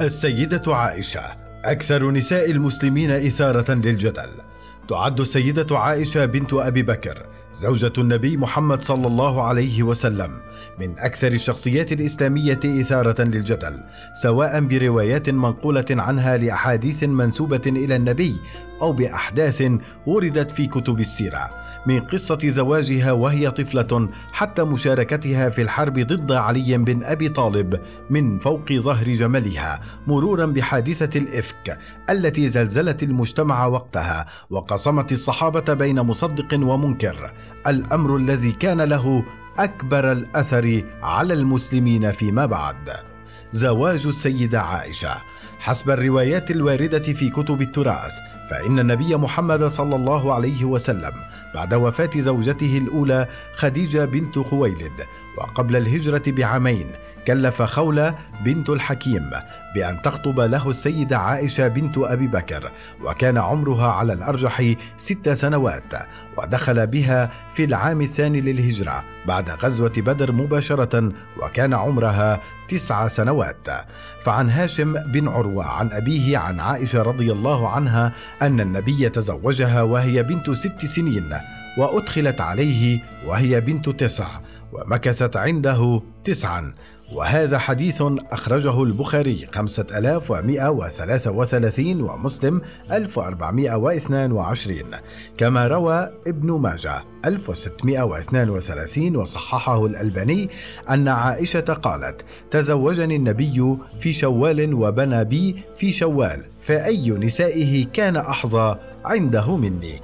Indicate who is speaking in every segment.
Speaker 1: السيدة عائشة. أكثر نساء المسلمين إثارة للجدل. تعد السيدة عائشة بنت أبي بكر زوجة النبي محمد صلى الله عليه وسلم من أكثر الشخصيات الإسلامية إثارة للجدل، سواء بروايات منقولة عنها لأحاديث منسوبة إلى النبي أو بأحداث وردت في كتب السيرة، من قصة زواجها وهي طفلة حتى مشاركتها في الحرب ضد علي بن أبي طالب من فوق ظهر جملها، مرورا بحادثة الإفك التي زلزلت المجتمع وقتها وقسمت الصحابة بين مصدق ومنكر، الأمر الذي كان له أكبر الأثر على المسلمين فيما بعد. زواج السيدة عائشة. حسب الروايات الواردة في كتب التراث فإن النبي محمد صلى الله عليه وسلم بعد وفاة زوجته الأولى خديجة بنت خويلد وقبل الهجرة بعامين كلف خولة بنت الحكيم بأن تخطب له السيدة عائشة بنت أبي بكر وكان عمرها على الأرجح ست سنوات ودخل بها في العام الثاني للهجرة بعد غزوة بدر مباشرة وكان عمرها تسع سنوات. فعن هاشم بن عروة عن أبيه عن عائشة رضي الله عنها أن النبي تزوجها وهي بنت ست سنين وأدخلت عليه وهي بنت تسع ومكثت عنده تسعا. وهذا حديث أخرجه البخاري 5133 ومسلم 1422 كما روى ابن ماجه 1632 وصححه الألباني أن عائشة قالت تزوجني النبي في شوال وبنى بي في شوال فأي نسائه كان أحظى عنده مني.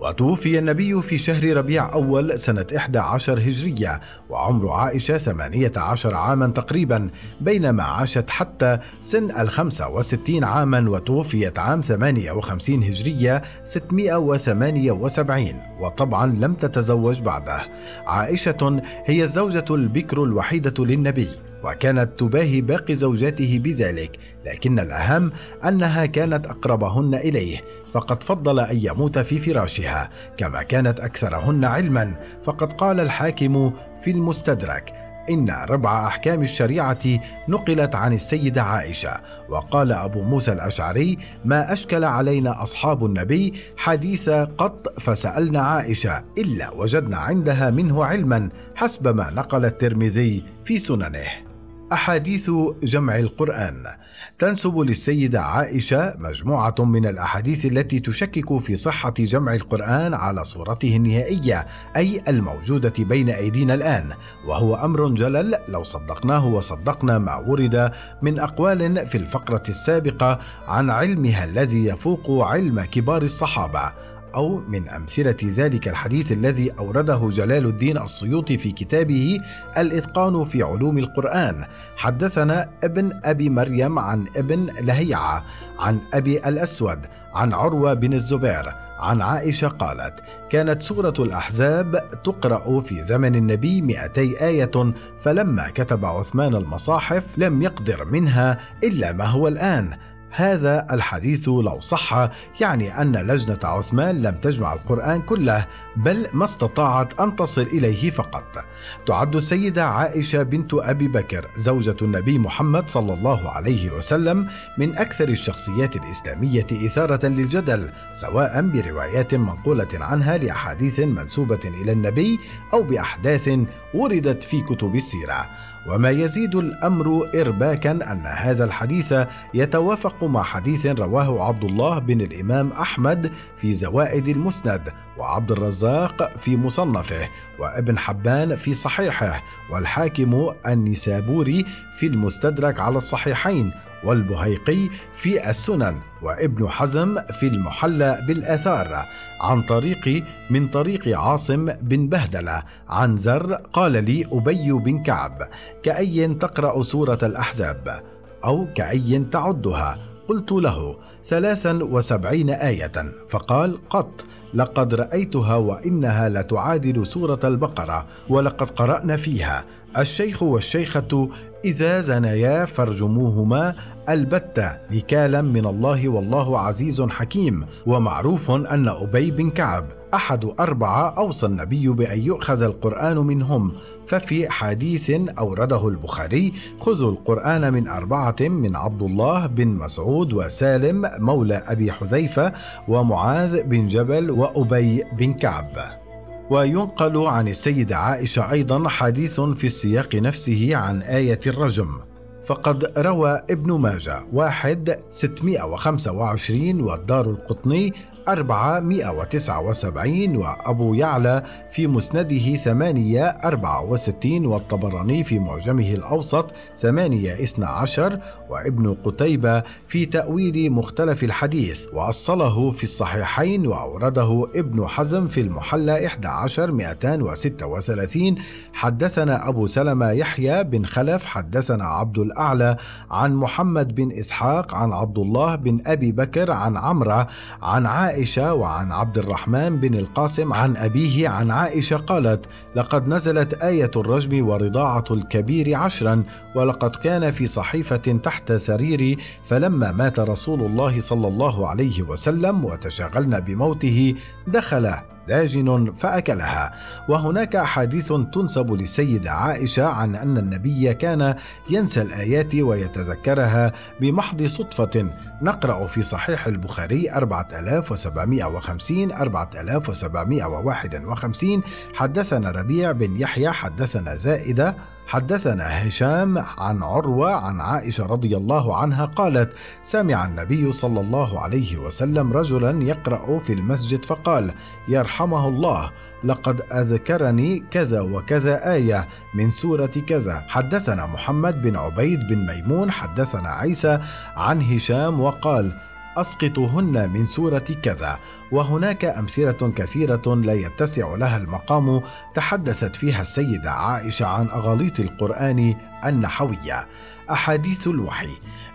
Speaker 1: وتوفي النبي في شهر ربيع أول سنة 11 هجرية وعمر عائشة 18 عاما تقريبا بينما عاشت حتى سن الخمسة وستين عاما وتوفيت عام 58 هجرية 678 وطبعا لم تتزوج بعده. عائشة هي الزوجة البكر الوحيدة للنبي. وكانت تباهي باقي زوجاته بذلك لكن الأهم أنها كانت أقربهن إليه فقد فضل أن يموت في فراشها. كما كانت أكثرهن علما فقد قال الحاكم في المستدرك إن ربع أحكام الشريعة نقلت عن السيدة عائشة وقال أبو موسى الأشعري ما أشكل علينا أصحاب النبي حديث قط فسألنا عائشة إلا وجدنا عندها منه علما حسب ما نقل الترمذي في سننه. أحاديث جمع القرآن. تنسب للسيدة عائشة مجموعة من الأحاديث التي تشكك في صحة جمع القرآن على صورته النهائية أي الموجودة بين أيدينا الآن وهو أمر جلل لو صدقناه وصدقنا ما ورد من أقوال في الفقرة السابقة عن علمها الذي يفوق علم كبار الصحابة. أو من أمثلة ذلك الحديث الذي أورده جلال الدين السيوطي في كتابه الإتقان في علوم القرآن. حدثنا ابن أبي مريم عن ابن لهيعة عن أبي الأسود عن عروة بن الزبير عن عائشة قالت كانت سورة الأحزاب تقرأ في زمن النبي 200 آية فلما كتب عثمان المصاحف لم يقدر منها إلا ما هو الآن. هذا الحديث لو صح يعني أن لجنة عثمان لم تجمع القرآن كله بل ما استطاعت أن تصل إليه فقط. تعد السيدة عائشة بنت أبي بكر زوجة النبي محمد صلى الله عليه وسلم من أكثر الشخصيات الإسلامية إثارة للجدل سواء بروايات منقولة عنها لأحاديث منسوبة إلى النبي أو بأحداث وردت في كتب السيرة. وما يزيد الأمر ارباكا أن هذا الحديث يتوافق مع حديث رواه عبد الله بن الإمام أحمد في زوائد المسند وعبد الرزاق في مصنفه وابن حبان في صحيحه والحاكم النسابوري في المستدرك على الصحيحين والبهيقي في السنن وابن حزم في المحلى بالآثار عن طريق من طريق عاصم بن بهدله عن زر قال لي أبي بن كعب كأي تقرأ سورة الأحزاب أو كأي تعدها؟ قلت له ثلاثا وسبعين آية فقال قط لقد رأيتها وإنها لتعادل سورة البقرة ولقد قرأنا فيها. الشيخ والشيخة إذا زنيا فارجموهما البتة نكالا من الله والله عزيز حكيم ومعروف أن أبي بن كعب أحد أربعة أوصى النبي بأن يؤخذ القرآن منهم ففي حديث أورده البخاري خذوا القرآن من أربعة من عبد الله بن مسعود وسالم مولى أبي حذيفة ومعاذ بن جبل وأبي بن كعب. وينقل عن السيدة عائشة أيضا حديث في السياق نفسه عن آية الرجم. فقد روى ابن ماجه واحد 625 والدار القطني 479 وأبو يعلى في مسنده 864 والطبراني في معجمه الأوسط 812 وابن قتيبة في تأويل مختلف الحديث. وأصله في الصحيحين وأورده ابن حزم في المحلى 11 236 حدثنا أبو سلمة يحيى بن خلف حدثنا عبد الأعلى عن محمد بن إسحاق عن عبد الله بن أبي بكر عن عمرة عن عائشة عائشة وعن عبد الرحمن بن القاسم عن أبيه عن عائشة قالت: لقد نزلت آية الرجم ورضاعة الكبير عشرا ولقد كان في صحيفة تحت سريري فلما مات رسول الله صلى الله عليه وسلم وتشاغلنا بموته دخل داجن فأكلها. وهناك أحاديث تنسب للسيدة عائشة عن أن النبي كان ينسى الآيات ويتذكرها بمحض صدفة. نقرأ في صحيح البخاري 4750 4751 حدثنا ربيع بن يحيى حدثنا زائدة حدثنا هشام عن عروة عن عائشة رضي الله عنها قالت سمع النبي صلى الله عليه وسلم رجلا يقرأ في المسجد فقال يرحمه الله لقد أذكرني كذا وكذا آية من سورة كذا. حدثنا محمد بن عبيد بن ميمون حدثنا عيسى عن هشام وقال اسقطوهن من سورة كذا وهناك أمثلة كثيرة لا يتسع لها المقام تحدثت فيها السيدة عائشة عن أغاليط القرآن النحوية. أحاديث الوحي.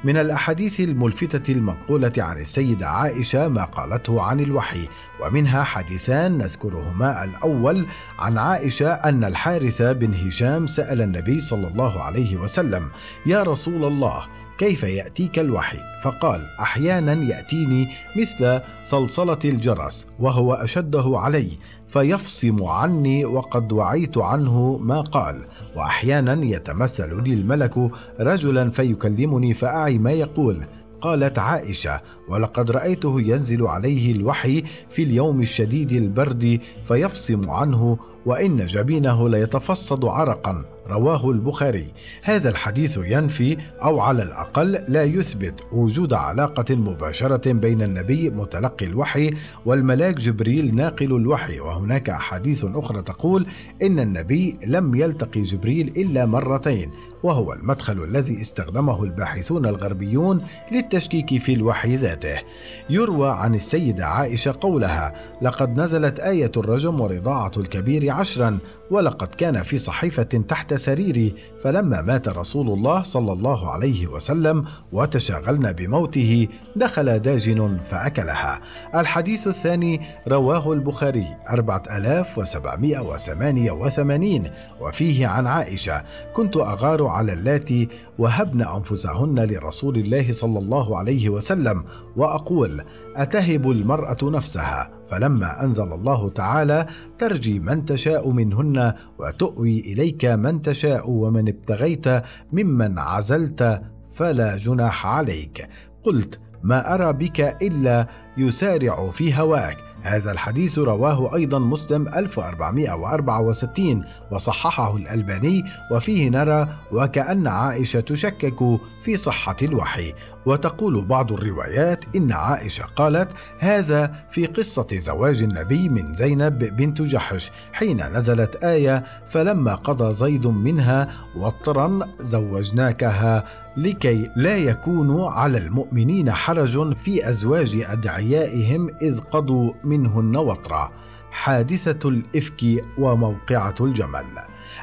Speaker 1: من الأحاديث الملفتة المنقولة عن السيدة عائشة ما قالته عن الوحي ومنها حديثان نذكرهما الأول عن عائشة أن الحارث بن هشام سأل النبي صلى الله عليه وسلم يا رسول الله كيف يأتيك الوحي؟ فقال أحيانا يأتيني مثل صلصلة الجرس وهو أشده علي فيفصم عني وقد وعيت عنه ما قال واحيانا يتمثل لي الملك رجلا فيكلمني فأعي ما يقول. قالت عائشة ولقد رأيته ينزل عليه الوحي في اليوم الشديد البرد فيفصم عنه وإن جبينه ليتفصد عرقا. رواه البخاري. هذا الحديث ينفي أو على الأقل لا يثبت وجود علاقة مباشرة بين النبي متلقي الوحي والملاك جبريل ناقل الوحي. وهناك أحاديث أخرى تقول إن النبي لم يلتقي جبريل إلا مرتين وهو المدخل الذي استخدمه الباحثون الغربيون للتشكيك في الوحي ذاته. يروى عن السيدة عائشة قولها لقد نزلت آية الرجم ورضاعة الكبير عشرا ولقد كان في صحيفة تحت سريري فلما مات رسول الله صلى الله عليه وسلم وتشاغلنا بموته دخل داجن فأكلها. الحديث الثاني رواه البخاري 4788 وفيه عن عائشة كنت أغار على اللاتي وهبن أنفسهن لرسول الله صلى الله عليه وسلم وأقول أتهب المرأة نفسها؟ فلما أنزل الله تعالى ترجي من تشاء منهن وتؤوي إليك من تشاء ومن ابتغيت ممن عزلت فلا جناح عليك. قلت ما أرى بك إلا يسارع في هواك. هذا الحديث رواه أيضا مسلم 1464 وصححه الألباني وفيه نرى وكأن عائشة تشكك في صحة الوحي. وتقول بعض الروايات إن عائشة قالت هذا في قصة زواج النبي من زينب بنت جحش حين نزلت آية فلما قضى زيد منها وطرا زوجناكها لكي لا يكون على المؤمنين حرج في أزواج أدعيائهم إذ قضوا منهن وطرا. حادثة الإفك وموقعة الجمل.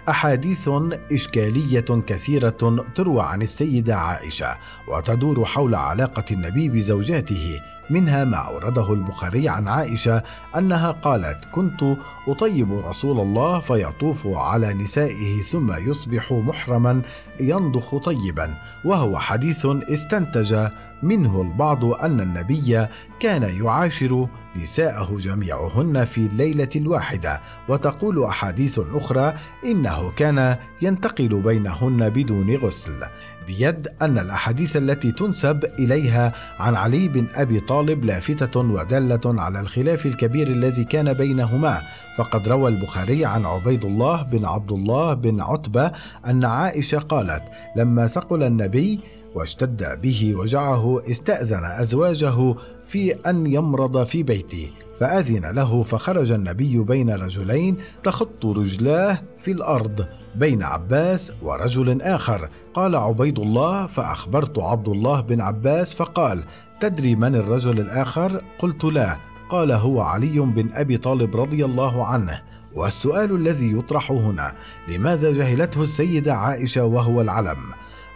Speaker 1: أحاديث إشكالية كثيرة تروى عن السيدة عائشة وتدور حول علاقة النبي بزوجاته منها ما أورده البخاري عن عائشة أنها قالت كنت أطيب رسول الله فيطوف على نسائه ثم يصبح محرما ينضخ طيبا وهو حديث استنتج منه البعض أن النبي كان يعاشر نساءه جميعهن في الليلة الواحدة وتقول أحاديث أخرى إنه كان ينتقل بينهن بدون غسل بيد أن الأحاديث التي تنسب إليها عن علي بن أبي طالب لافتة ودالة على الخلاف الكبير الذي كان بينهما. فقد روى البخاري عن عبيد الله بن عبد الله بن عتبة أن عائشة قالت لما ثقل النبي واشتد به وجعه استأذن أزواجه في أن يمرض في بيته فأذن له فخرج النبي بين رجلين تخط رجلاه في الأرض بين عباس ورجل آخر. قال عبيد الله فأخبرت عبد الله بن عباس فقال تدري من الرجل الآخر قلت لا. قال هو علي بن أبي طالب رضي الله عنه. والسؤال الذي يطرح هنا لماذا جهلته السيدة عائشة وهو العلم؟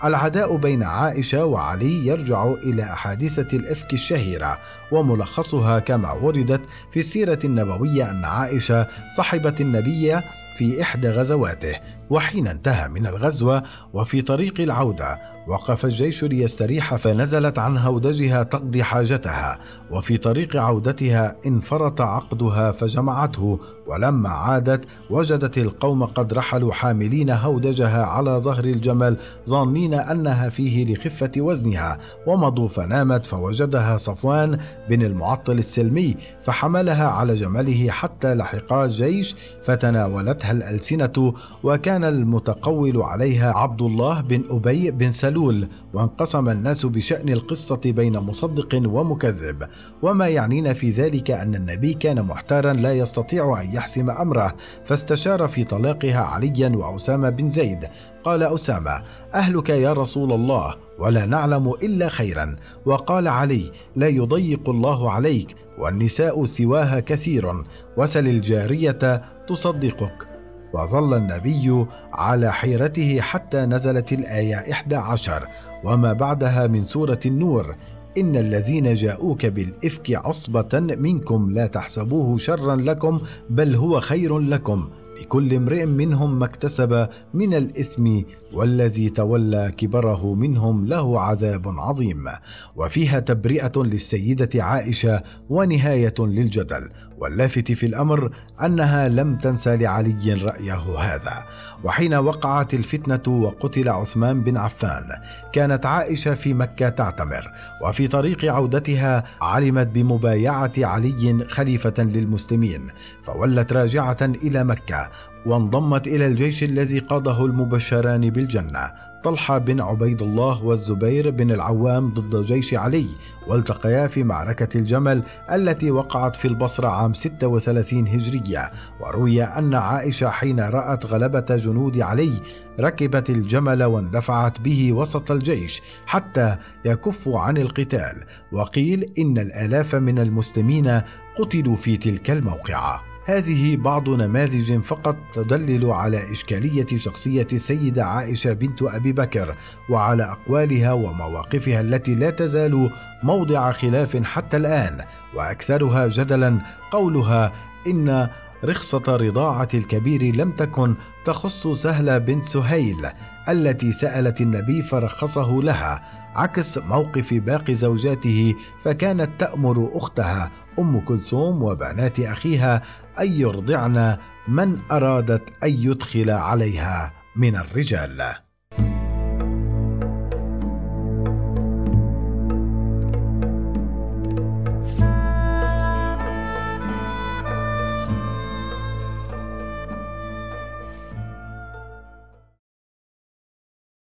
Speaker 1: العداء بين عائشة وعلي يرجع إلى احاديث الإفك الشهيرة وملخصها كما وردت في السيرة النبوية أن عائشة صحبت النبي في إحدى غزواته. وحين انتهى من الغزوة وفي طريق العودة وقف الجيش ليستريح فنزلت عن هودجها تقضي حاجتها. وفي طريق عودتها انفرط عقدها فجمعته ولما عادت وجدت القوم قد رحلوا حاملين هودجها على ظهر الجمل ظانين أنها فيه لخفة وزنها. ومضوا فنامت فوجدها صفوان بن المعطل السلمي فحملها على جمله حتى لحقا الجيش فتناولتها الألسنة وكان المتقول عليها عبد الله بن أبي بن سلول وانقسم الناس بشأن القصة بين مصدق ومكذب. وما يعنينا في ذلك أن النبي كان محتارا لا يستطيع أن يحسم أمره فاستشار في طلاقها عليا وأسامة بن زيد. قال أسامة أهلك يا رسول الله ولا نعلم إلا خيرا. وقال علي لا يضيق الله عليك والنساء سواها كثير وسل الجارية تصدقك. وظل النبي على حيرته حتى نزلت الآية إحدى عشر وما بعدها من سورة النور إن الذين جاءوك بالإفك عصبة منكم لا تحسبوه شرا لكم بل هو خير لكم لكل امرئ منهم ما اكتسب من الإثم والذي تولى كبره منهم له عذاب عظيم وفيها تبرئة للسيدة عائشة ونهاية للجدل واللافت في الأمر أنها لم تنس لعلي رأيه هذا. وحين وقعت الفتنة وقتل عثمان بن عفان كانت عائشة في مكة تعتمر وفي طريق عودتها علمت بمبايعة علي خليفة للمسلمين فولت راجعة إلى مكة وانضمت إلى الجيش الذي قاده المبشران بالجنة طلحة بن عبيد الله والزبير بن العوام ضد جيش علي والتقيا في معركة الجمل التي وقعت في البصرة عام 36 هجرية وروي أن عائشة حين رأت غلبة جنود علي ركبت الجمل واندفعت به وسط الجيش حتى يكفوا عن القتال وقيل إن الآلاف من المسلمين قتلوا في تلك الموقعة. هذه بعض نماذج فقط تدلل على إشكالية شخصية السيدة عائشة بنت أبي بكر وعلى أقوالها ومواقفها التي لا تزال موضع خلاف حتى الآن وأكثرها جدلا قولها إن رخصة رضاعة الكبير لم تكن تخص سهلة بنت سهيل التي سألت النبي فرخصه لها عكس موقف باقي زوجاته فكانت تأمر أختها أم كلثوم وبنات أخيها أن يرضعن من أرادت أن يدخل عليها من الرجال.